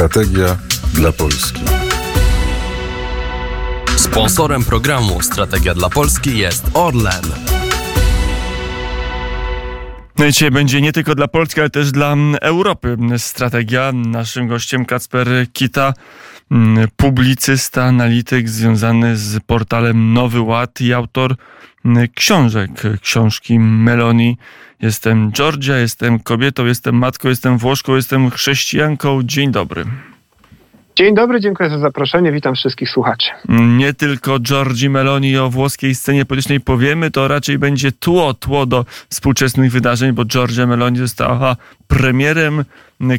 Strategia dla Polski. Sponsorem programu Strategia dla Polski jest Orlen. No i dzisiaj będzie nie tylko dla Polski, ale też dla Europy strategia. Naszym gościem Kacper Kita, publicysta, analityk związany z portalem Nowy Ład i autor książek, książki Meloni. Jestem Georgia, jestem kobietą, jestem matką, jestem Włoszką, jestem chrześcijanką. Dzień dobry. Dzień dobry, dziękuję za zaproszenie. Witam wszystkich słuchaczy. Nie tylko Giorgi Meloni o włoskiej scenie politycznej powiemy, to raczej będzie tło, tło do współczesnych wydarzeń, bo Giorgia Meloni została premierem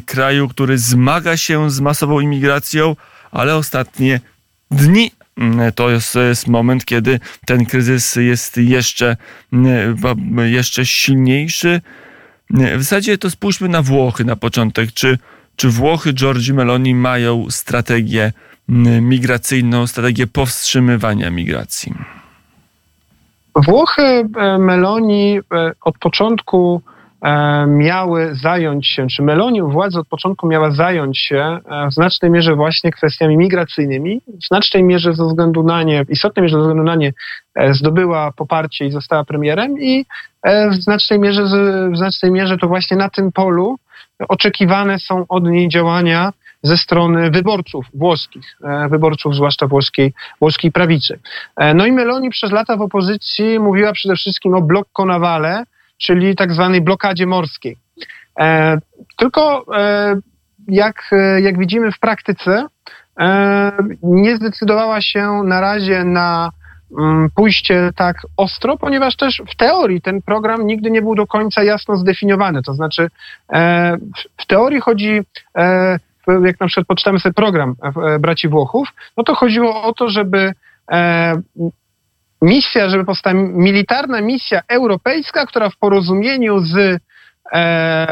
kraju, który zmaga się z masową imigracją, ale ostatnie dni to jest, jest moment, kiedy ten kryzys jest jeszcze, jeszcze silniejszy. W zasadzie to spójrzmy na Włochy na początek. Czy czy Włochy Giorgi Meloni mają strategię migracyjną, strategię powstrzymywania migracji? Włochy e, Meloni e, od początku miały zająć się, czy Meloni władza od początku miała zająć się w znacznej mierze właśnie kwestiami migracyjnymi. W znacznej mierze ze względu na nie, w istotnej mierze ze względu na nie zdobyła poparcie i została premierem i w znacznej mierze, w znacznej mierze to właśnie na tym polu oczekiwane są od niej działania ze strony wyborców włoskich, e, wyborców zwłaszcza włoskiej, włoskiej prawicy. E, no i Meloni przez lata w opozycji mówiła przede wszystkim o blokko navale, czyli tak zwanej blokadzie morskiej. E, tylko jak, jak widzimy w praktyce, nie zdecydowała się na razie na Mm, pójście tak ostro, ponieważ też w teorii ten program nigdy nie był do końca jasno zdefiniowany. To znaczy, e, w teorii chodzi, e, jak na przykład poczytamy sobie program e, braci Włochów, no to chodziło o to, żeby misja, żeby powstała militarna misja europejska, która w porozumieniu z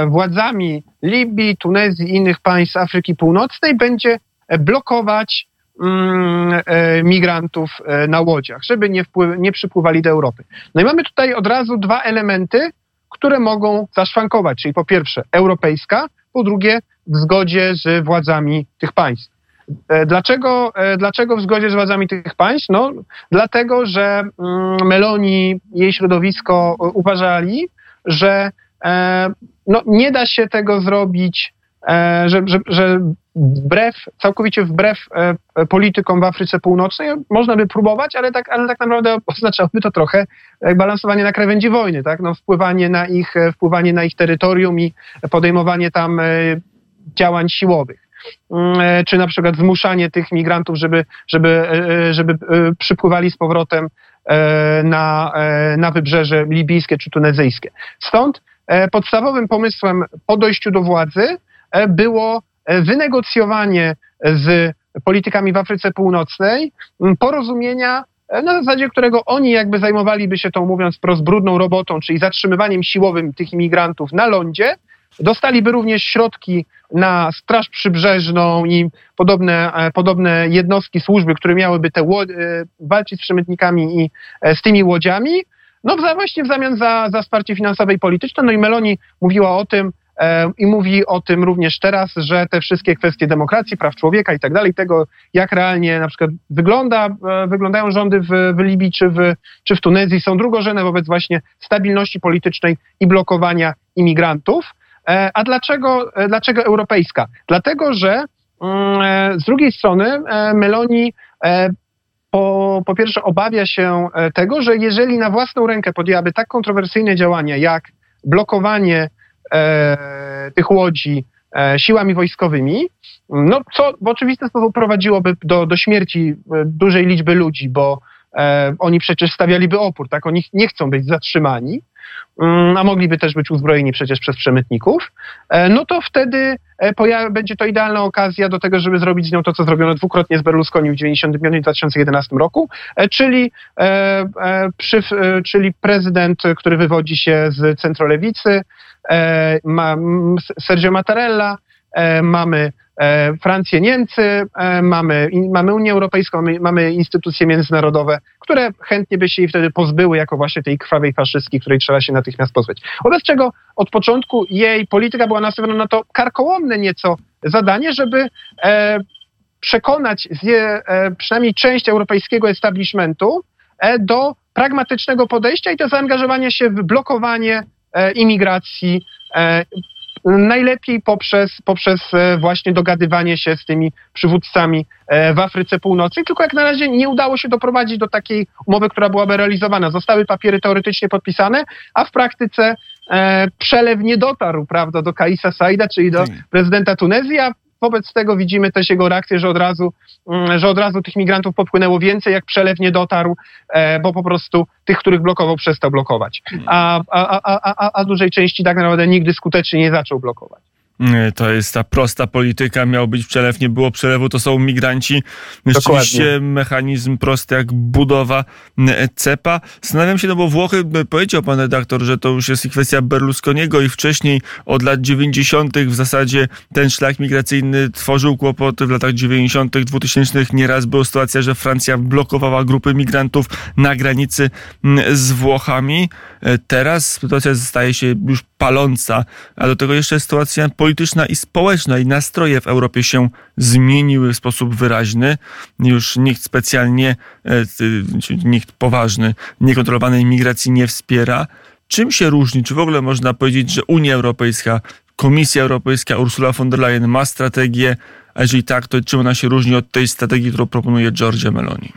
władzami Libii, Tunezji i innych państw Afryki Północnej będzie blokować Mm, e, migrantów e, na łodziach, żeby nie, wpływ, nie przypływali do Europy. No i mamy tutaj od razu dwa elementy, które mogą zaszwankować, czyli po pierwsze europejska, po drugie w zgodzie z władzami tych państw. E, dlaczego, dlaczego w zgodzie z władzami tych państw? No, dlatego, że mm, Meloni jej środowisko uważali, że no, nie da się tego zrobić E, że, że, że wbrew, całkowicie wbrew e, politykom w Afryce Północnej można by próbować, ale tak, ale tak naprawdę oznaczałoby to trochę balansowanie na krawędzi wojny, tak? No, wpływanie, na ich, wpływanie na ich terytorium i podejmowanie tam e, działań siłowych czy na przykład zmuszanie tych migrantów, żeby, żeby, żeby przypływali z powrotem na, na wybrzeże libijskie czy tunezyjskie. Stąd podstawowym pomysłem po dojściu do władzy E, było e, wynegocjowanie z politykami w Afryce Północnej porozumienia, e, na zasadzie którego oni jakby zajmowaliby się tą, mówiąc wprost, brudną robotą, czyli zatrzymywaniem siłowym tych imigrantów na lądzie, dostaliby również środki na Straż Przybrzeżną i podobne, podobne jednostki służby, które miałyby te walczyć z przemytnikami i z tymi łodziami, no właśnie w zamian za, za wsparcie finansowe i polityczne. No i Meloni mówiła o tym, E, i mówi o tym również teraz, że te wszystkie kwestie demokracji, praw człowieka i tak dalej, tego jak realnie na przykład wygląda, e, wyglądają rządy w, w Libii czy w, czy w Tunezji są drugorzędne wobec właśnie stabilności politycznej i blokowania imigrantów. E, a dlaczego, dlaczego europejska? Dlatego, że mm, z drugiej strony Meloni po, po pierwsze obawia się tego, że jeżeli na własną rękę podjęłaby tak kontrowersyjne działania jak blokowanie e, tych łodzi e, siłami wojskowymi, no co w oczywisty sposób prowadziłoby do, do śmierci e, dużej liczby ludzi, bo e, oni przecież stawialiby opór, tak? Oni nie chcą być zatrzymani, a mogliby też być uzbrojeni przecież przez przemytników, e, no to wtedy e, będzie to idealna okazja do tego, żeby zrobić z nią to, co zrobiono dwukrotnie z Berlusconi w 1995 i 2011 roku, czyli, przy, czyli prezydent, który wywodzi się z centrolewicy, E, Sergio Mattarella, e, mamy e, Francję, Niemcy, mamy, mamy Unię Europejską, mamy, mamy instytucje międzynarodowe, które chętnie by się jej wtedy pozbyły jako właśnie tej krwawej faszystki, której trzeba się natychmiast pozbyć. Wobec czego od początku jej polityka była nastawiona na to karkołomne nieco zadanie, żeby e, przekonać zje, e, przynajmniej część europejskiego establishmentu e, do pragmatycznego podejścia i do zaangażowania się w blokowanie e, imigracji, e, najlepiej poprzez, poprzez e, właśnie dogadywanie się z tymi przywódcami w Afryce Północnej, tylko jak na razie nie udało się doprowadzić do takiej umowy, która byłaby realizowana. Zostały papiery teoretycznie podpisane, a w praktyce przelew nie dotarł, prawda, do Kaisa Saida, czyli do prezydenta Tunezji, a wobec tego widzimy też jego reakcję, że od razu, mm, że od razu tych migrantów popłynęło więcej, jak przelew nie dotarł, e, bo po prostu tych, których blokował, przestał blokować. A, a, a, a, a dużej części tak naprawdę nigdy skutecznie nie zaczął blokować. To jest ta prosta polityka, miał być przelew, nie było przelewu, to są migranci. Rzeczywiście mechanizm prosty jak budowa cepa. Zastanawiam się, no bo Włochy, powiedział pan redaktor, że to już jest kwestia Berlusconiego i wcześniej od lat 90. w zasadzie ten szlak migracyjny tworzył kłopoty w latach 90., 2000. Nieraz była sytuacja, że Francja blokowała grupy migrantów na granicy z Włochami. E, teraz sytuacja staje się już paląca, a do tego jeszcze sytuacja polityczna i społeczna i nastroje w Europie się zmieniły w sposób wyraźny. Już nikt specjalnie, e, nikt poważny niekontrolowanej migracji nie wspiera. Czym się różni? Czy w ogóle można powiedzieć, że Unia Europejska, Komisja Europejska, Ursula von der Leyen ma strategię, a jeżeli tak, to czym ona się różni od tej strategii, którą proponuje Giorgia Meloni?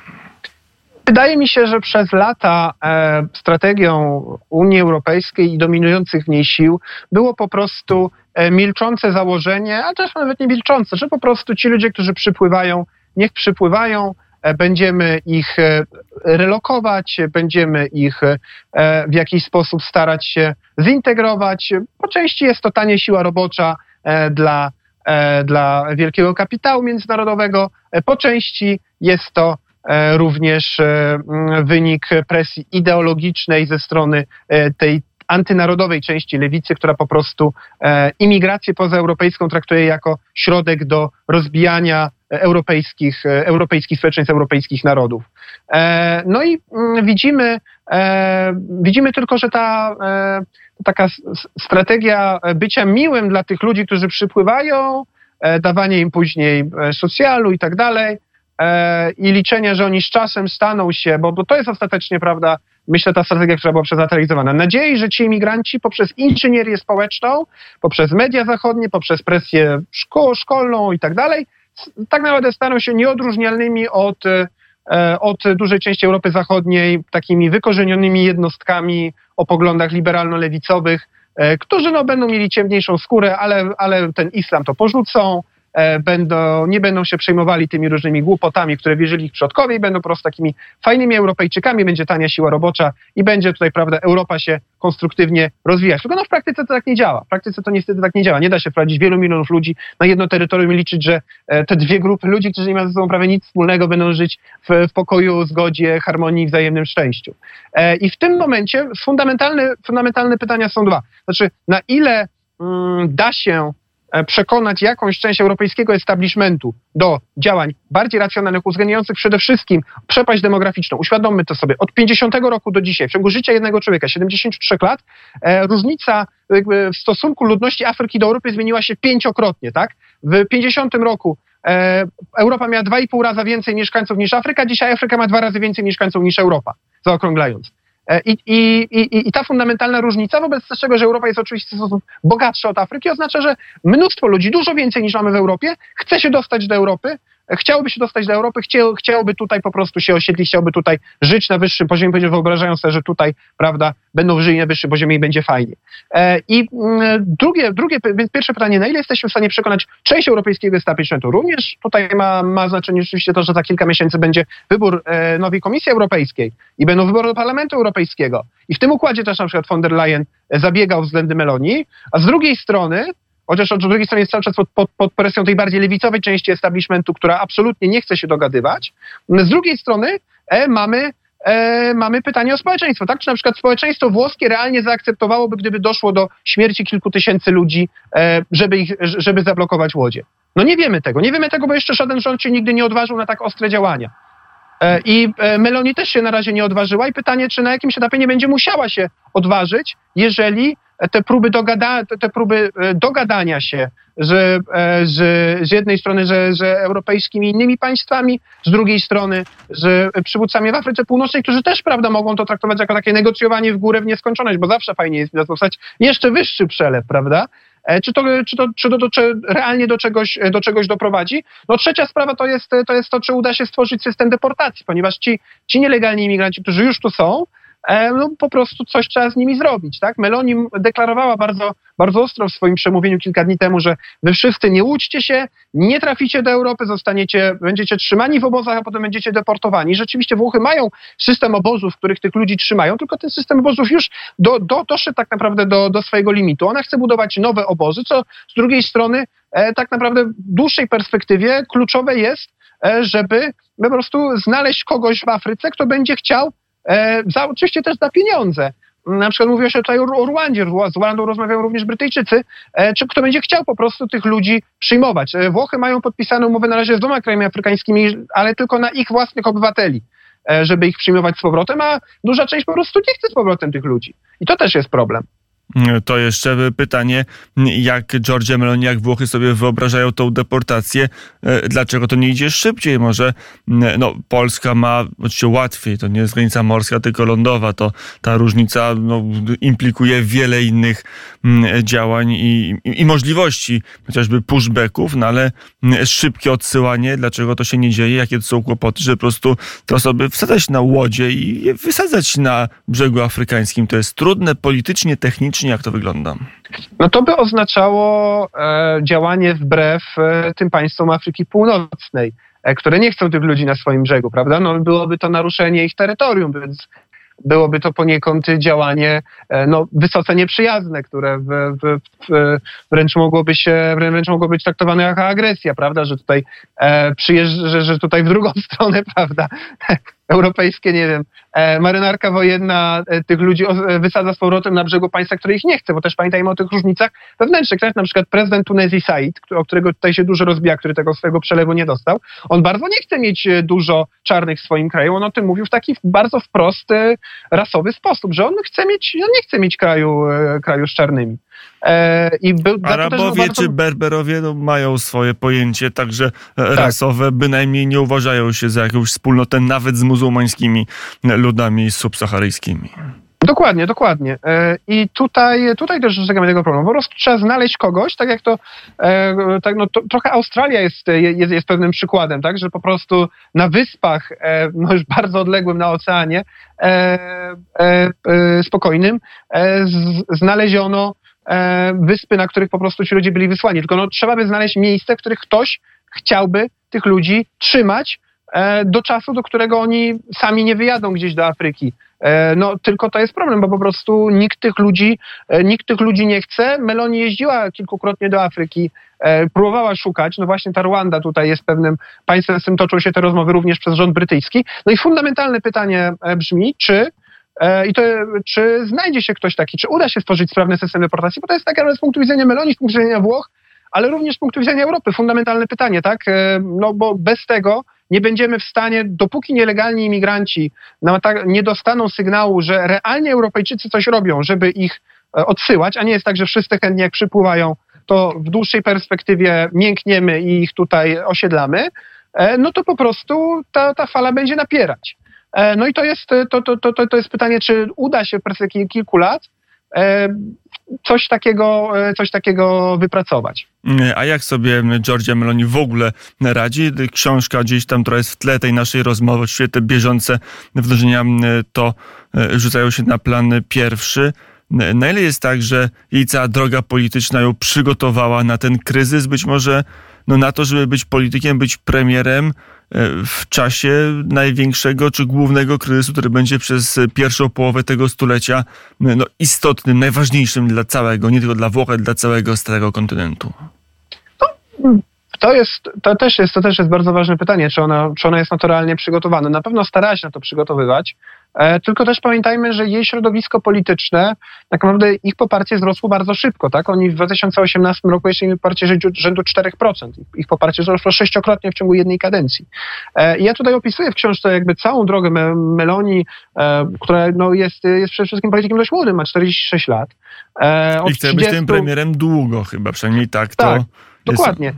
Wydaje mi się, że przez lata e, strategią Unii Europejskiej i dominujących w niej sił było po prostu e, milczące założenie, a też nawet nie milczące, że po prostu ci ludzie, którzy przypływają, niech przypływają, e, będziemy ich e, relokować, będziemy ich e, w jakiś sposób starać się zintegrować. Po części jest to tanie siła robocza e, dla, dla wielkiego kapitału międzynarodowego, po części jest to również e, wynik presji ideologicznej ze strony e, tej antynarodowej części lewicy, która po prostu imigrację pozaeuropejską traktuje jako środek do rozbijania europejskich, europejskich społeczeństw, europejskich narodów. No i widzimy, widzimy tylko, że ta taka strategia bycia miłym dla tych ludzi, którzy przypływają, dawanie im później socjalu i tak dalej, e, i liczenie, że oni z czasem staną się, bo, bo to jest ostatecznie, prawda, myślę, ta strategia, która była przez Nadziei, że ci imigranci poprzez inżynierię społeczną, poprzez media zachodnie, poprzez presję szko szkolną i tak dalej, tak naprawdę staną się nieodróżnialnymi od, e, od dużej części Europy Zachodniej, takimi wykorzenionymi jednostkami o poglądach liberalno-lewicowych, e, którzy no, będą mieli ciemniejszą skórę, ale, ale ten islam to porzucą, E, będą, nie będą się przejmowali tymi różnymi głupotami, które wierzyli ich przodkowie i będą po prostu takimi fajnymi Europejczykami, będzie tania siła robocza i będzie tutaj, prawda, Europa się konstruktywnie rozwijać. Tylko no w praktyce to tak nie działa. W praktyce to niestety tak nie działa. Nie da się wprowadzić wielu milionów ludzi na jedno terytorium i liczyć, że e, te dwie grupy ludzi, którzy nie mają ze sobą prawie nic wspólnego, będą żyć w, w pokoju, zgodzie, harmonii wzajemnym szczęściu. E, I w tym momencie fundamentalne, fundamentalne pytania są dwa. Znaczy, na ile mm, da się E, przekonać jakąś część europejskiego establishmentu do działań bardziej racjonalnych, uwzględniających przede wszystkim przepaść demograficzną. Uświadommy to sobie. Od 50 roku do dzisiaj, w ciągu życia jednego człowieka, 73 lat, e, różnica w stosunku ludności Afryki do Europy zmieniła się pięciokrotnie, tak? W 50 roku e, Europa miała 2,5 razy więcej mieszkańców niż Afryka, dzisiaj Afryka ma dwa razy więcej mieszkańców niż Europa, zaokrąglając. E, I, i, i, I ta fundamentalna różnica, wobec tego, że Europa jest oczywiście w sposób bogatsza od Afryki, oznacza, że mnóstwo ludzi, dużo więcej niż mamy w Europie, chce się dostać do Europy, chciałby się dostać do Europy, chciał, chciałby tutaj po prostu się osiedlić, chciałby tutaj żyć na wyższym poziomie, ponieważ wyobrażają sobie, że tutaj, prawda, będą żyli na wyższym poziomie i będzie fajnie. E, I mm, drugie, drugie, więc pierwsze pytanie, na ile jesteśmy w stanie przekonać część europejskiego establishmentu? Również tutaj ma, ma znaczenie rzeczywiście to, że za kilka miesięcy będzie wybór e, nowej Komisji Europejskiej i będą wybory do Parlamentu Europejskiego. I w tym układzie też na przykład von der Leyen zabiegał względem Meloni, a z drugiej strony Chociaż od drugiej strony jest cały czas pod, pod, pod, presją tej bardziej lewicowej części establishmentu, która absolutnie nie chce się dogadywać. Z drugiej strony e, mamy, e, mamy pytanie o społeczeństwo. Tak? Czy na przykład społeczeństwo włoskie realnie zaakceptowałoby, gdyby doszło do śmierci kilku tysięcy ludzi, e, żeby, ich, żeby zablokować łodzie? No nie wiemy tego. Nie wiemy tego, bo jeszcze żaden rząd się nigdy nie odważył na tak ostre działania. I Meloni też się na razie nie odważyła i pytanie, czy na jakimś etapie nie będzie musiała się odważyć, jeżeli te próby, dogada, te próby dogadania się że, z, z jednej strony, że, że europejskimi innymi państwami, z drugiej strony, że przywódcami w Afryce Północnej, którzy też, prawda, mogą to traktować jako takie negocjowanie w górę w nieskończoność, bo zawsze fajnie jest dostać jeszcze wyższy przelew, prawda? E, czy to, czy to, czy to, to czy realnie do czegoś, do czegoś doprowadzi? No trzecia sprawa to jest, to jest to, czy uda się stworzyć system deportacji, ponieważ ci, ci nielegalni imigranci, którzy już tu są, E, no po prostu coś trzeba z nimi zrobić, tak? Meloni deklarowała bardzo, bardzo ostro w swoim przemówieniu kilka dni temu, że wy wszyscy nie łudźcie się, nie traficie do Europy, zostaniecie, będziecie trzymani w obozach, a potem będziecie deportowani. Rzeczywiście Włochy mają system obozów, w których tych ludzi trzymają, tylko ten system obozów już do, do, doszedł tak naprawdę do, do swojego limitu. Ona chce budować nowe obozy, co z drugiej strony e, tak naprawdę w dłuższej perspektywie kluczowe jest, e, żeby po prostu znaleźć kogoś w Afryce, kto będzie chciał E, za, oczywiście też za pieniądze. Na przykład mówiło się tutaj o Rwandzie, z Rwandą rozmawiają również Brytyjczycy, e, czy kto będzie chciał po prostu tych ludzi przyjmować. E, Włochy mają podpisane umowy na razie z dwoma krajami afrykańskimi, ale tylko na ich własnych obywateli, żeby ich przyjmować z powrotem, a duża część po prostu nie chce z powrotem tych ludzi. I to też jest problem. To jeszcze pytanie, jak Georgia Meloni, jak Włochy sobie wyobrażają tą deportację, e, dlaczego to nie idzie szybciej? Może no, Polska ma oczywiście łatwiej, to nie jest granica morska, tylko lądowa, to ta różnica no, implikuje wiele innych działań i, i, i możliwości, chociażby pushbacków, no ale szybkie odsyłanie, dlaczego to się nie dzieje, jakie to są kłopoty, że po prostu te osoby wsadzać na łodzie i wysadzać na brzegu afrykańskim. To jest trudne politycznie, technicznie, jak to wygląda? No to by oznaczało e, działanie wbrew e, tym państwom Afryki Północnej, e, które nie chcą tych ludzi na swoim brzegu, prawda? No byłoby to naruszenie ich terytorium, więc byłoby to poniekąd działanie e, no, wysoce nieprzyjazne, które w, w, w, wręcz, mogłoby się, wręcz mogło być traktowane jako agresja, prawda, że tutaj e, przyjeżdża, że, że tutaj w drugą stronę, prawda, europejskie, nie wiem, e, marynarka wojenna e, tych ludzi e, wysadza z powrotem na brzegu państwa, które ich nie chce, bo też pamiętajmy o tych różnicach wewnętrznych. Tak? Na przykład prezydent Tunezji Said, o którego tutaj się dużo rozbija, który tego swojego przelewu nie dostał, on bardzo nie chce mieć dużo czarnych w swoim kraju. On o tym mówił w taki bardzo wprost rasowy sposób, że on chce mieć, on nie chce mieć kraju, kraju z czarnymi. I był, Arabowie bardzo... czy Berberowie no, mają swoje pojęcie, także tak. rasowe, bynajmniej nie uważają się za jakąś wspólnotę, nawet z muzułmańskimi ludami subsaharyjskimi. Dokładnie, dokładnie. E, I tutaj, tutaj też dostrzegamy tego problemu. Po prostu trzeba znaleźć kogoś, tak jak to, e, tak, no, to trochę Australia jest, jest, jest pewnym przykładem, tak, że po prostu na wyspach, e, no już bardzo odległym na oceanie, spokojnym, znaleziono wyspy, na których po prostu ci ludzie byli wysłani. Tylko no, trzeba by znaleźć miejsce, w których ktoś chciałby tych ludzi trzymać, E, do czasu, do którego oni sami nie wyjadą gdzieś do Afryki. E, no tylko to jest problem, bo po prostu nikt tych ludzi, e, nikt tych ludzi nie chce. Meloni jeździła kilkukrotnie do Afryki, próbowała szukać. No właśnie ta Rwanda tutaj jest pewnym państwem, z tym toczą się te rozmowy również przez rząd brytyjski. No i fundamentalne pytanie brzmi, czy i to, czy znajdzie się ktoś taki, czy uda się stworzyć sprawny system deportacji, bo to jest tak z punktu widzenia Meloni, z punktu widzenia Włoch, ale również z punktu widzenia Europy. Fundamentalne pytanie, tak? No bo bez tego nie będziemy w stanie, dopóki nielegalni imigranci nie dostaną sygnału, że realnie Europejczycy coś robią, żeby ich e, odsyłać, a nie jest tak, że wszyscy chętnie jak przypływają, to w dłuższej perspektywie miękniemy i ich tutaj osiedlamy, e, no to po prostu ta, ta fala będzie napierać. E, no i to jest, to, to, to, to jest pytanie, czy uda się w perspektywie kilku lat coś takiego, e, coś takiego wypracować. A jak sobie Georgia Meloni w ogóle radzi? Książka gdzieś tam, która jest w tle tej naszej rozmowy, oczywiście te bieżące wydarzenia to e, rzucają się na plan pierwszy. Na ile jest tak, że jej cała droga polityczna ją przygotowała na ten kryzys? Być może no, na to, żeby być politykiem, być premierem, w czasie największego czy głównego kryzysu, który będzie przez pierwszą połowę tego stulecia no, istotnym, najważniejszym dla całego, nie tylko dla Włoch, ale dla całego starego kontynentu? To jest, to też jest, to też jest bardzo ważne pytanie, czy ona, czy ona jest naturalnie przygotowana. Na pewno starała się na to przygotowywać, e, tylko też pamiętajmy, że jej środowisko polityczne, tak naprawdę ich poparcie wzrosło bardzo szybko, tak? Oni w 2018 roku jeszcze mieli poparcie rzędu, rzędu 4%. Ich poparcie wzrosło sześciokrotnie w ciągu jednej kadencji. E, ja tutaj opisuję w książce jakby całą drogę Meloni, e, która no, jest, jest przede wszystkim politykiem dość młodym, ma 46 lat. E, I chce 30... być tym premierem długo chyba, przynajmniej tak to... Tak, dokładnie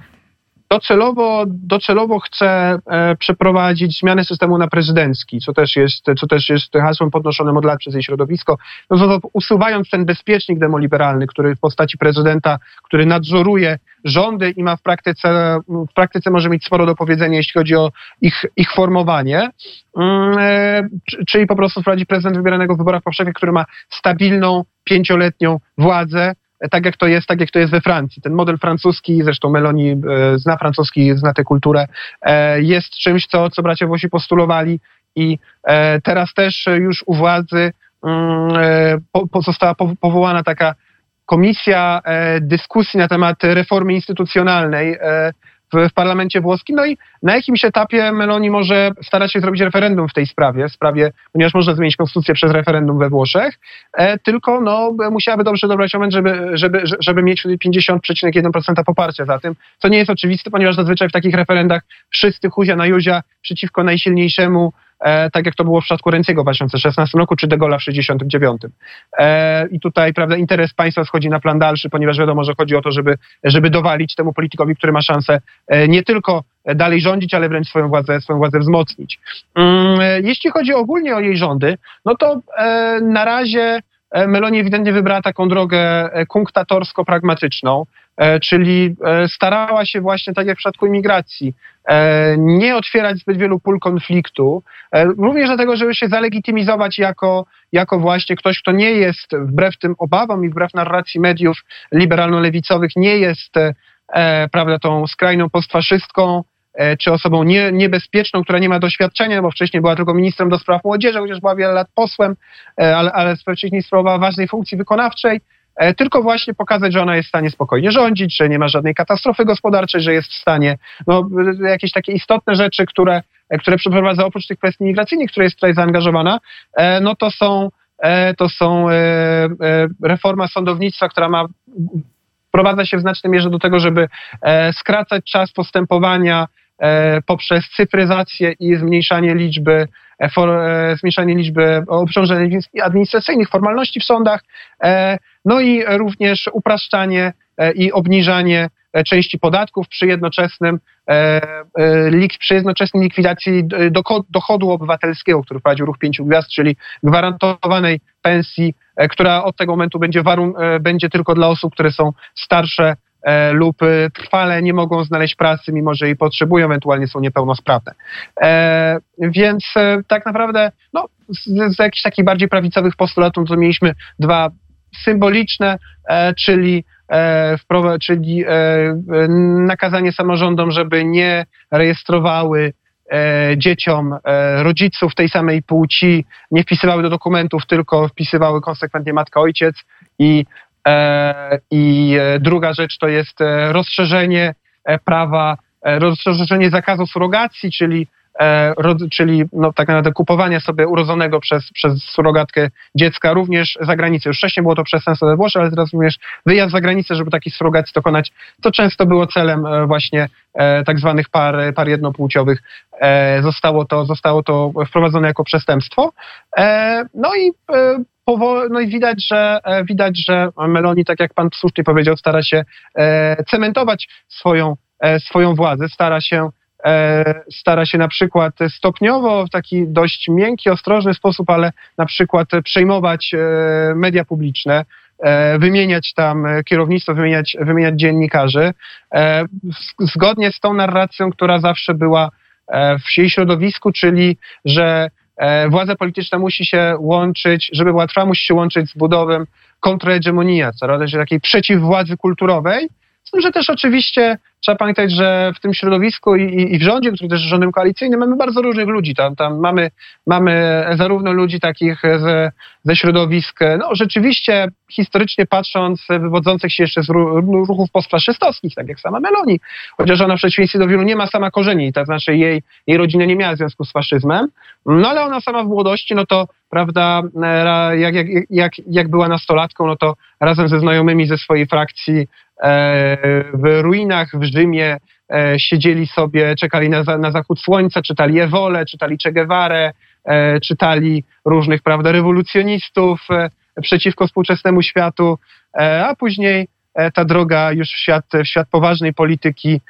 docelowo, docelowo chce e, przeprowadzić zmianę systemu na prezydencki, co też jest, co też jest hasłem podnoszonym od lat przez jej środowisko, no to usuwając ten bezpiecznik demoliberalny, który w postaci prezydenta, który nadzoruje rządy i ma w praktyce, w praktyce może mieć sporo do powiedzenia, jeśli chodzi o ich, ich formowanie, mm, e, czyli po prostu wprowadzić prezydent wybieranego w wyborach powszechnych, który ma stabilną, pięcioletnią władzę, tak jak to jest, tak jak to jest we Francji. Ten model francuski, zresztą Meloni e, zna francuski, zna tę kulturę, e, jest czymś, co, co bracia Włosi postulowali i e, teraz też już u władzy mm, została powołana taka komisja dyskusji na temat reformy instytucjonalnej w, parlamencie włoskim. No i na jakimś etapie Meloni może starać się zrobić referendum w tej sprawie, w sprawie, ponieważ można zmienić konstytucję przez referendum we Włoszech, e, tylko no, musiałaby dobrze dobrać moment, żeby, żeby, żeby mieć 50,1% poparcia za tym, co nie jest oczywiste, ponieważ zazwyczaj w takich referendach wszyscy huzia na juzia przeciwko najsilniejszemu tak jak to było w przypadku Renciego w 2016 roku, czy De Gaulle'a w 1969. E, I tutaj prawda, interes państwa schodzi na plan dalszy, ponieważ wiadomo, że chodzi o to, żeby, żeby dowalić temu politykowi, który ma szansę e, nie tylko dalej rządzić, ale wręcz swoją władzę, swoją władzę wzmocnić. Mm, e, jeśli chodzi ogólnie o jej rządy, no to e, na razie e, Meloni ewidentnie wybrała taką drogę kunktatorsko-pragmatyczną. E, czyli e, starała się właśnie, tak jak w przypadku imigracji, e, nie otwierać zbyt wielu pól konfliktu, również dlatego, żeby się zalegitymizować jako, jako właśnie ktoś, kto nie jest, wbrew tym obawom i wbrew narracji mediów liberalno-lewicowych, nie jest, prawda, tą skrajną postfaszystką, czy osobą nie, niebezpieczną, która nie ma doświadczenia, bo wcześniej była tylko ministrem do spraw młodzieży, chociaż była wiele lat posłem, ale, ale wcześniej sprawowała ważnej funkcji wykonawczej. E, tylko właśnie pokazać, że ona jest w stanie spokojnie rządzić, że nie ma żadnej katastrofy gospodarczej, że jest w stanie no, jakieś takie istotne rzeczy, które, e, które przeprowadza oprócz tych kwestii migracyjnych, które jest tutaj zaangażowana, e, no to są, to są reforma sądownictwa, która ma wprowadza się w znacznej mierze do tego, żeby skracać czas postępowania poprzez cyfryzację i zmniejszanie liczby for, zmniejszanie liczby obciążeń administracyjnych, formalności w sądach. No i również upraszczanie e, i obniżanie e, części podatków przy jednoczesnym e, przy jednoczesnej likwidacji dochodu obywatelskiego, który wprowadził ruch pięciu gwiazd, czyli gwarantowanej pensji, która od tego momentu będzie, warun- będzie tylko dla osób, które są starsze lub trwale nie mogą znaleźć pracy, mimo że jej potrzebują, ewentualnie są niepełnosprawne. Więc tak naprawdę no, z, z jakichś takich bardziej prawicowych postulatów to mieliśmy dwa symboliczne, e, czyli, e, czyli e, nakazanie samorządom, żeby nie rejestrowały dzieciom rodziców tej samej płci, nie wpisywały do dokumentów, tylko wpisywały konsekwentnie matka, ojciec i i druga rzecz to jest rozszerzenie prawa, rozszerzenie zakazu surrogacji, czyli E, czyli no, tak naprawdę kupowania sobie urodzonego przez, przez surogatkę dziecka również za granicę. Już wcześniej było to przestępstwo we Włoszech, ale teraz również wyjazd za granicę, żeby taki surogacji dokonać, to często było celem e, właśnie e, tak zwanych par, par jednopłciowych. Zostało to, zostało to wprowadzone jako przestępstwo. No i no i widać, że widać, że Meloni, tak jak pan słusznie powiedział, stara się cementować swoją, swoją władzę, stara się E, stara się na przykład stopniowo, w taki dość miękki, ostrożny sposób, ale na przykład przejmować e, media publiczne, e, wymieniać tam kierownictwo, wymieniać, wymieniać dziennikarzy, zgodnie z tą narracją, która zawsze była w jej środowisku, czyli że władza polityczna musi się łączyć, żeby była trwała, musi się łączyć z budową kontrhegemonia, co radę takiej przeciwwładzy kulturowej, Z tym, że też oczywiście trzeba pamiętać, że w tym środowisku i, i w rządzie, który też jest rządem koalicyjnym, mamy bardzo różnych ludzi. Tam, tam mamy, mamy zarówno ludzi takich ze, ze środowisk, no rzeczywiście historycznie patrząc, wywodzących się jeszcze z ruchów postfaszystowskich, tak jak sama Meloni, chociaż ona w przeciwieństwie do wielu nie ma sama korzeni, to znaczy jej, jej rodzina nie miała związku z faszyzmem, no ale ona sama w młodości, no to prawda, jak, jak, jak, jak była nastolatką, no to razem ze znajomymi ze swojej frakcji E, w ruinach w Rzymie e, siedzieli sobie, czekali na, na zachód słońca, czytali Ewolę, czytali Che Guevara, e, czytali różnych prawda, rewolucjonistów przeciwko współczesnemu światu, a później ta droga już w świat, w świat poważnej polityki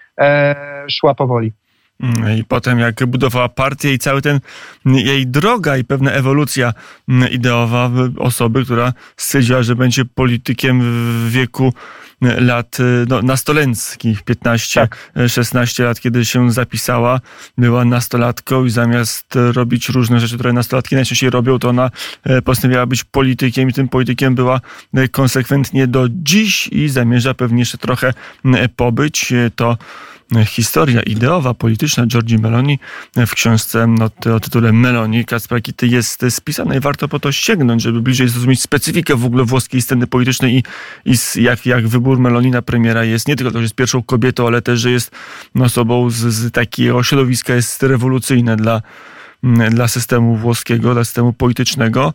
szła powoli. Mm, I potem jak budowała partię i cały ten jej droga i pewna ewolucja mm, ideowa osoby, która stwierdziła, że będzie politykiem w wieku lat no, nastolenckich, 15-16 tak. lat, kiedy się zapisała, była nastolatką i zamiast robić różne rzeczy, które nastolatki najczęściej robią, to ona e, postanowiła być politykiem i tym politykiem była konsekwentnie do dziś i zamierza pewnie jeszcze trochę pobyć. To historia ideowa, polityczna Giorgi Meloni w książce no, o tytule Meloni Kacpra jest spisana i warto po to sięgnąć, żeby bliżej zrozumieć specyfikę w ogóle włoskiej sceny politycznej i, i jak, jak wybór Meloni na premiera jest nie tylko to, że jest pierwszą kobietą, ale też, że jest osobą z, z takiego środowiska, jest rewolucyjne dla, dla systemu włoskiego, dla systemu politycznego.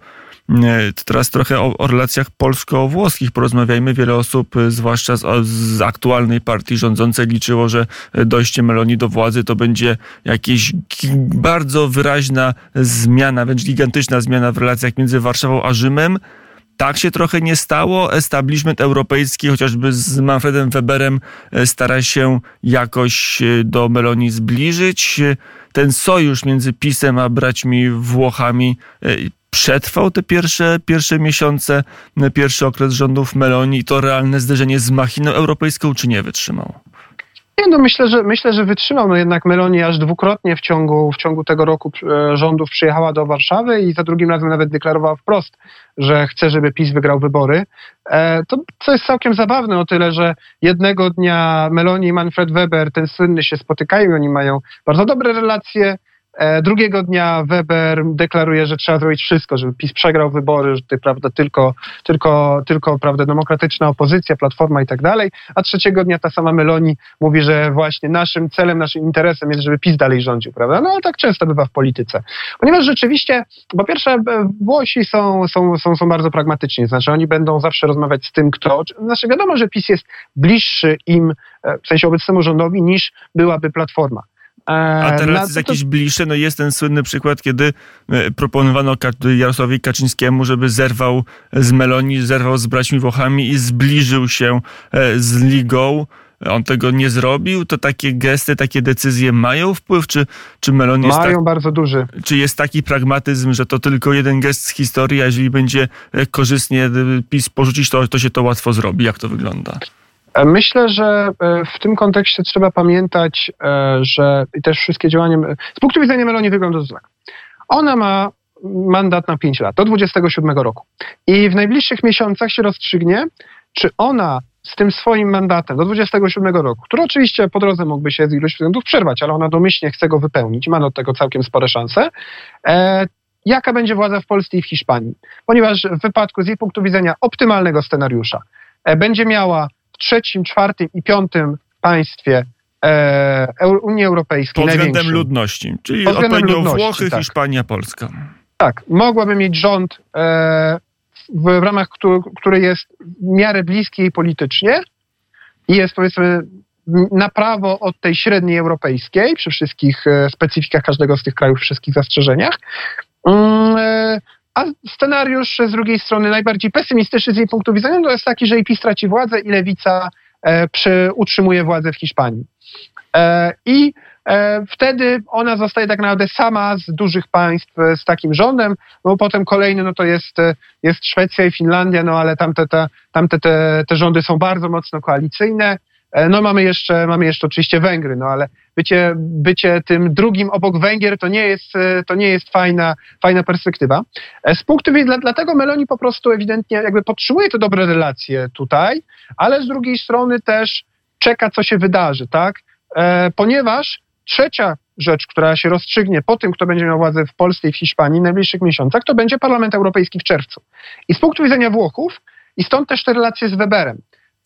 Teraz trochę o, o relacjach polsko-włoskich porozmawiajmy. Wiele osób, y, zwłaszcza z, z, aktualnej partii rządzącej, liczyło, że dojście Meloni do władzy to będzie jakaś bardzo wyraźna zmiana, wręcz gigantyczna zmiana w relacjach między Warszawą a Rzymem. Tak się trochę nie stało. Establishment europejski, chociażby z Manfredem Weberem, stara się jakoś do Meloni zbliżyć. Ten sojusz między PiSem a braćmi Włochami przetrwał te pierwsze, pierwsze miesiące, pierwszy okres rządów Meloni, to realne zderzenie z machiną europejską, czy nie wytrzymał? Nie, no myślę, że myślę, że wytrzymał. No jednak Meloni aż dwukrotnie w ciągu, w ciągu tego roku e, rządów przyjechała do Warszawy i za drugim razem nawet deklarowała wprost, że chce, żeby PiS wygrał wybory. E, to co jest całkiem zabawne o tyle, że jednego dnia Meloni i Manfred Weber, ten słynny, się spotykają, oni mają bardzo dobre relacje. E, drugiego dnia Weber deklaruje, że trzeba zrobić wszystko, żeby PiS przegrał wybory, że prawda, tylko, tylko, tylko prawda, demokratyczna opozycja, platforma i tak dalej. A trzeciego dnia ta sama Meloni mówi, że właśnie naszym celem, naszym interesem jest, żeby PiS dalej rządził, prawda? No ale tak często bywa w polityce. Ponieważ rzeczywiście, po pierwsze, Włosi są, są, są, są bardzo pragmatyczni, znaczy oni będą zawsze rozmawiać z tym, kto. Znaczy wiadomo, że PiS jest bliższy im, e, w sensie obecnemu rządowi, niż byłaby platforma. A teraz jest jakiś bliższy, no jest ten słynny przykład, kiedy e, proponowano Jarosławowi Kaczyńskiemu, żeby zerwał z Meloni, zerwał z braćmi Włochami i zbliżył się e, z Ligą. On tego nie zrobił, to takie gesty, takie decyzje mają wpływ, czy, czy Meloni jest Mają tak, bardzo duży. Czy jest taki pragmatyzm, że to tylko jeden gest z historii, a jeżeli będzie e, korzystnie PiS porzucić, to, to się to łatwo zrobi? Jak to wygląda? Myślę, że e, w tym kontekście trzeba pamiętać, e, że i też wszystkie działania, z punktu widzenia Meloni wygląda to tak. Ona ma mandat na 5 lat, do 27 roku. I w najbliższych miesiącach się rozstrzygnie, czy ona z tym swoim mandatem do 27 roku, który oczywiście po drodze mógłby się z iluś względów przerwać, ale ona domyślnie chce go wypełnić, ma do tego całkiem spore szanse, e, jaka będzie władza w Polsce i w Hiszpanii. Ponieważ w wypadku z jej punktu widzenia optymalnego scenariusza e, będzie miała trzecim, czwartym i piątym państwie e, Unii Europejskiej. Pod względem ludności, czyli Pod odpowiednio ludności, Włochy, tak. Hiszpania, Polska. Tak, mogłaby mieć rząd, e, w, w, ramach który, który jest w miarę bliski jej politycznie i jest powiedzmy na prawo od tej średniej europejskiej przy wszystkich e, specyfikach każdego z tych krajów, wszystkich zastrzeżeniach. A scenariusz z drugiej strony najbardziej pesymistyczny z jej punktu widzenia to jest taki, że IP straci władzę i lewica e, przy, utrzymuje władzę w Hiszpanii. E, I e, wtedy ona zostaje tak naprawdę sama z dużych państw e, z takim rządem, no potem kolejny no to jest, e, jest Szwecja i Finlandia, no ale tamte, te, tamte te, te rządy są bardzo mocno koalicyjne. E, no mamy jeszcze, mamy jeszcze oczywiście Węgry, no ale bycie, bycie tym drugim obok Węgier to nie jest, e, to nie jest fajna, fajna perspektywa. E, z punktu widzenia, dlatego Meloni po prostu ewidentnie jakby podtrzymuje te dobre relacje tutaj, ale z drugiej strony też czeka, co się wydarzy, tak? Ponieważ trzecia rzecz, która się rozstrzygnie po tym, kto będzie miał władzę w Polsce i w Hiszpanii w najbliższych miesiącach, to będzie Parlament Europejski w czerwcu. I z punktu widzenia Włochów, i stąd też te relacje z Weberem,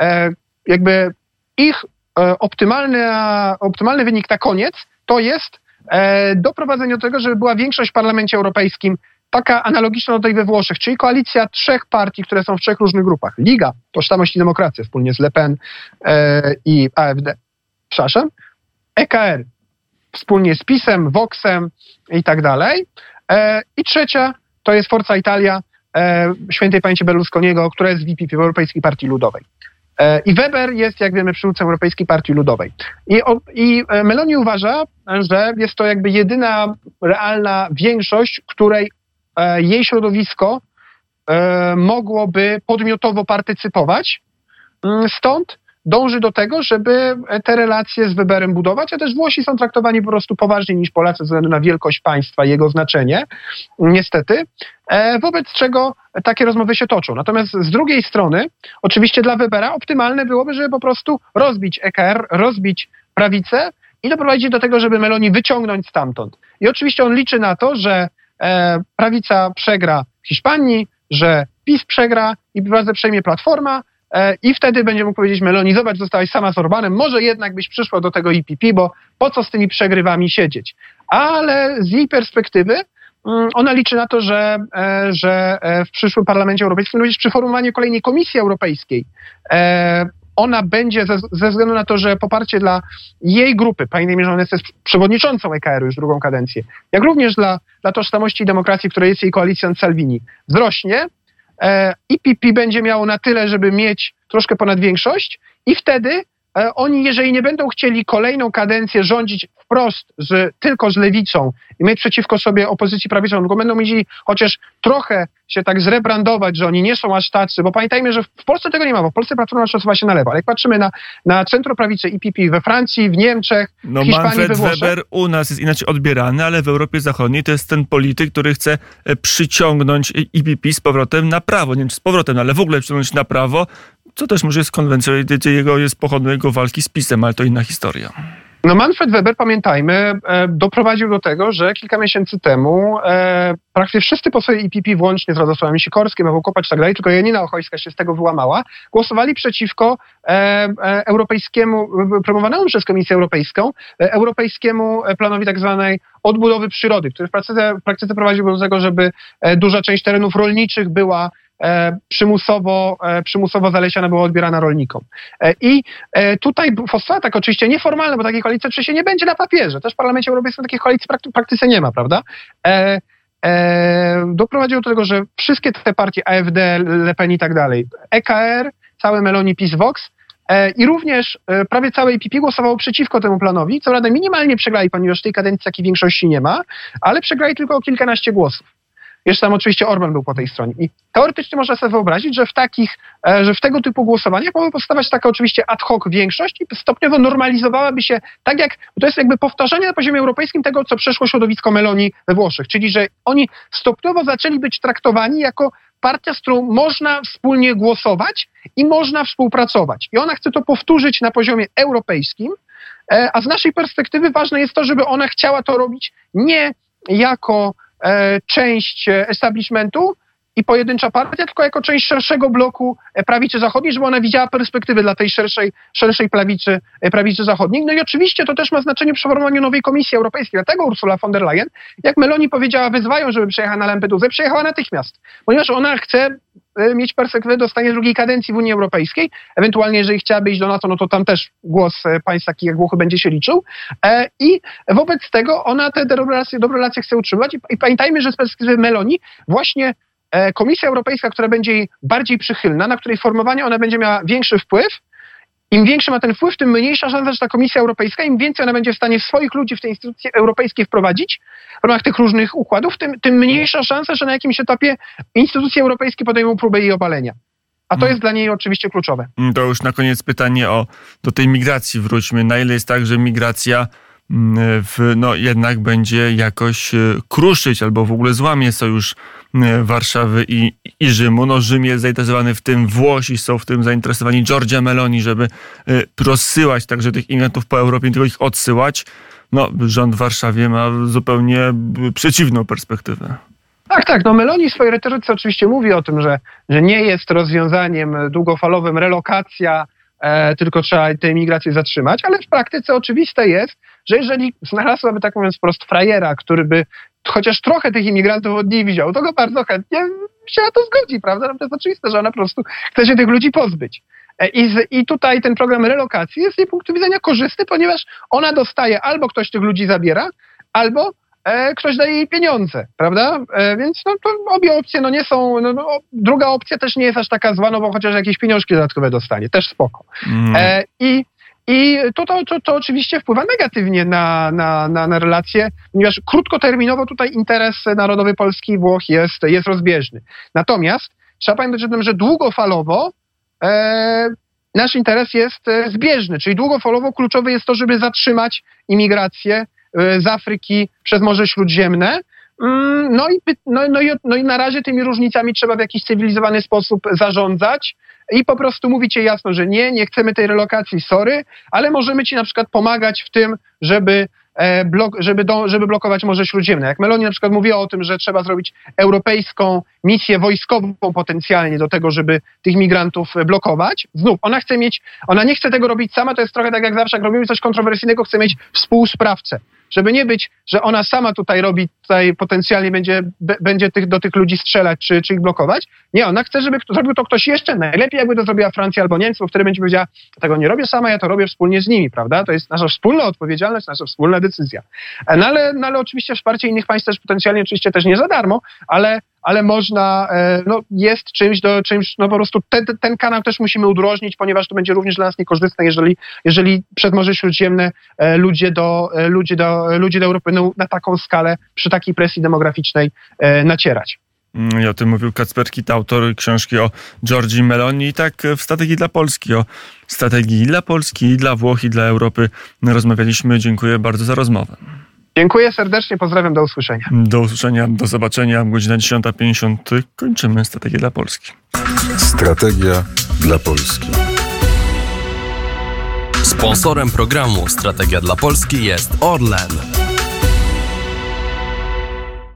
e, jakby ich e, optymalny, optymalny wynik na koniec to jest e, doprowadzenie do tego, żeby była większość w Parlamencie Europejskim taka analogiczna do tej we Włoszech, czyli koalicja trzech partii, które są w trzech różnych grupach. Liga, Tożsamość i Demokracja, wspólnie z Le Pen e, i AfD, przepraszam, EKR, wspólnie z PiSem, Voxem i tak dalej. I trzecia to jest Forza Italia, świętej pamięci Berlusconiego, która jest VP Europejskiej Partii Ludowej. E, I Weber jest, jak wiemy, przywódcą Europejskiej Partii Ludowej. I, I Meloni uważa, że jest to jakby jedyna realna większość, której jej środowisko mogłoby podmiotowo partycypować. Mm, stąd dąży do tego, żeby te relacje z Weberem budować, a też Włosi są traktowani po prostu poważniej niż Polacy ze względu na wielkość państwa i jego znaczenie, niestety, e, wobec czego takie rozmowy się toczą. Natomiast z drugiej strony, oczywiście dla Webera optymalne byłoby, żeby po prostu rozbić EKR, rozbić prawicę i doprowadzić do tego, żeby Meloni wyciągnąć stamtąd. I oczywiście on liczy na to, że e, prawica przegra w Hiszpanii, że PiS przegra i władzę przejmie Platforma, i wtedy będzie mógł powiedzieć Meloni, zobacz, zostałaś sama z Orbanem, może jednak byś przyszła do tego IPP, bo po co z tymi przegrywami siedzieć? Ale z jej perspektywy mm, ona liczy na to, że, e, że e, w przyszłym Parlamencie Europejskim, również przy formowaniu kolejnej Komisji Europejskiej, ona będzie ze, ze, względu na to, że poparcie dla jej grupy, pamiętajmy, że ona jest przewodniczącą EKR-u już drugą kadencję, jak również dla, dla tożsamości i demokracji, która jest jej koalicją Salvini, wzrośnie, IPP e, będzie miało na tyle, żeby mieć troszkę ponad większość i wtedy E, oni, jeżeli nie będą chcieli kolejną kadencję rządzić wprost z, tylko z lewicą i mieć przeciwko sobie opozycji prawicową, tylko będą mieli chociaż trochę się tak zrebrandować, że oni nie są aż tacy, bo pamiętajmy, że w Polsce tego nie ma, bo w Polsce Platforma przesuwa się na lewo, ale jak patrzymy na, na centroprawicę IPP we Francji, w Niemczech, no, w Hiszpanii, Manfred we Włoszech... Weber u nas jest inaczej odbierany, ale w Europie Zachodniej to jest ten polityk, który chce e, przyciągnąć IPP z powrotem na prawo, nie wiem czy z powrotem, ale w ogóle przyciągnąć na prawo, co też może jest konwencją jego, jest pochodną jego walki z PiSem, ale to inna historia. No Manfred Weber, pamiętajmy, e, doprowadził do tego, że kilka miesięcy temu e, praktycznie wszyscy posłowie IPP, włącznie z Radosławem Sikorskim, Ewo Kopacz i tak dalej, tylko Janina Ochojska się z tego wyłamała, głosowali przeciwko e, europejskiemu, promowanemu przez Komisję Europejską, europejskiemu planowi tak zwanej odbudowy przyrody, który w praktyce, w praktyce prowadził do tego, żeby duża część terenów rolniczych była przymusowo, e, przymusowo zalesiana była odbierana rolnikom. E, I tutaj tak oczywiście nieformalne, bo takiej koalicji oczywiście nie będzie na papierze. Też w Parlamencie Europejskim takiej koalicji w praktyce nie ma, prawda? doprowadziło do tego, że wszystkie te partie AfD, Le Pen i tak dalej, EKR, całe Meloni, PiS, Vox i również prawie całe IPP głosowało przeciwko temu planowi, co radę minimalnie przegrali, ponieważ w tej kadencji takiej większości nie ma, ale przegrali tylko o kilkanaście głosów. Jeszcze tam oczywiście Orban był po tej stronie. I teoretycznie można sobie wyobrazić, że w takich, e, że w tego typu głosowaniach mogłaby powstawać taka oczywiście ad hoc większość i stopniowo normalizowałaby się tak jak, to jest jakby powtarzanie na poziomie europejskim tego, co przeszło środowisko Meloni we Włoszech, czyli że oni stopniowo zaczęli być traktowani jako partia, z którą można wspólnie głosować i można współpracować. I ona chce to powtórzyć na poziomie europejskim, e, a z naszej perspektywy ważne jest to, żeby ona chciała to robić nie jako część establishmentu i pojedyncza partia, tylko jako część szerszego bloku e, prawicy zachodniej, żeby ona widziała perspektywy dla tej szerszej, szerszej prawicy, e, prawicy zachodniej. No i oczywiście to też ma znaczenie przy formowaniu nowej Komisji Europejskiej. Dlatego Ursula von der Leyen, jak Meloni powiedziała, wyzwają, żeby przyjechała na Lampedusę, przyjechała natychmiast, ponieważ ona chce mieć perspektywę dostania drugiej kadencji w Unii Europejskiej. Ewentualnie, jeżeli chciałaby iść do NATO, no to tam też głos państw takich jak Włochy będzie się liczył. I wobec tego ona te dobre relacje, dobre relacje chce utrzymywać. I pamiętajmy, że z perspektywy Meloni właśnie E, Komisja Europejska, która będzie jej bardziej przychylna, na której formowanie ona będzie miała większy wpływ, im większy ma ten wpływ, tym mniejsza szansa, że ta Komisja Europejska, im więcej ona będzie w stanie swoich ludzi w te instytucje europejskie wprowadzić w ramach tych różnych układów, tym, tym mniejsza szansa, że na jakimś etapie instytucje europejskie podejmą próbę jej obalenia. A to hmm. jest dla niej oczywiście kluczowe. To już na koniec pytanie o do tej migracji wróćmy. Na ile jest tak, że migracja w, no, jednak będzie jakoś kruszyć albo w ogóle złamie sojusz Warszawy i, i Rzymu. No, Rzym jest zainteresowany w tym, Włosi są w tym zainteresowani, Giorgia Meloni, żeby rozsyłać także tych imigrantów po Europie, tylko ich odsyłać. No, rząd w Warszawie ma zupełnie przeciwną perspektywę. Tak, tak. No Meloni w swojej retoryce oczywiście mówi o tym, że, że nie jest rozwiązaniem długofalowym relokacja, e, tylko trzeba tę imigrację zatrzymać, ale w praktyce oczywiste jest, że jeżeli znalazłaby, tak mówiąc wprost, frajera, który by chociaż trochę tych imigrantów od niej widział, to go bardzo chętnie się na to zgodzi, prawda? No to jest oczywiste, że ona po prostu chce się tych ludzi pozbyć. E, I, z, I tutaj ten program relokacji jest z jej punktu widzenia korzystny, ponieważ ona dostaje albo ktoś tych ludzi zabiera, albo e, ktoś daje jej pieniądze, prawda? E, więc no, to obie opcje no, nie są. No, no, druga opcja też nie jest aż taka zła, no bo chociaż jakieś pieniążki dodatkowe dostanie, też spoko. Mm. E, I i to, to, to, to oczywiście wpływa negatywnie na, na, na, na relacje, ponieważ krótkoterminowo tutaj interes narodowy Polski i Włoch jest, jest rozbieżny. Natomiast trzeba pamiętać o tym, że długofalowo e, nasz interes jest e, zbieżny, czyli długofalowo kluczowe jest to, żeby zatrzymać imigrację e, z Afryki przez Morze Śródziemne. Mm, no i, no, no, i, no i na razie tymi różnicami trzeba w jakiś cywilizowany sposób zarządzać i po prostu mówicie jasno, że nie, nie chcemy tej relokacji, sorry, ale możemy ci na przykład pomagać w tym, żeby E, blok, żeby, do, żeby blokować Morze Śródziemne. Jak Meloni na przykład mówiła o tym, że trzeba zrobić europejską misję wojskową potencjalnie do tego, żeby tych migrantów blokować. Znów, ona chce mieć, ona nie chce tego robić sama, to jest trochę tak jak zawsze, jak robimy coś kontrowersyjnego, chce mieć współsprawcę żeby nie być, że ona sama tutaj robi, tutaj potencjalnie będzie, będzie tych, do tych ludzi strzelać czy, czy ich blokować. Nie, ona chce, żeby zrobił to ktoś jeszcze. Najlepiej jakby to zrobiła Francja albo Niemcy, bo wtedy będzie powiedziała, tego nie robię sama, ja to robię wspólnie z nimi, prawda? To jest nasza wspólna odpowiedzialność, nasza wspólna decyzja. E, no ale, no ale oczywiście wsparcie innych państw też potencjalnie oczywiście też nie za darmo, ale ale można, e, no jest czymś do czymś, no po prostu ten, ten kanał też musimy udrożnić, ponieważ to będzie również dla nas niekorzystne, jeżeli, jeżeli przez Morze Śródziemne e, ludzie do, e, ludzie do, ludzie do Europy no, na taką skalę przy takiej presji demograficznej nacierać. Mm, I o tym mówił Kacper Kit, autor książki o Giorgi Meloni. I tak w strategii dla Polski, o strategii dla Polski, i dla Włoch, i dla Europy rozmawialiśmy. Dziękuję bardzo za rozmowę. Dziękuję serdecznie, pozdrawiam, do usłyszenia. Do usłyszenia, do zobaczenia. Godzina 10.50. Kończymy Strategię dla Polski. Strategia dla Polski. Sponsorem programu Strategia dla Polski jest Orlen.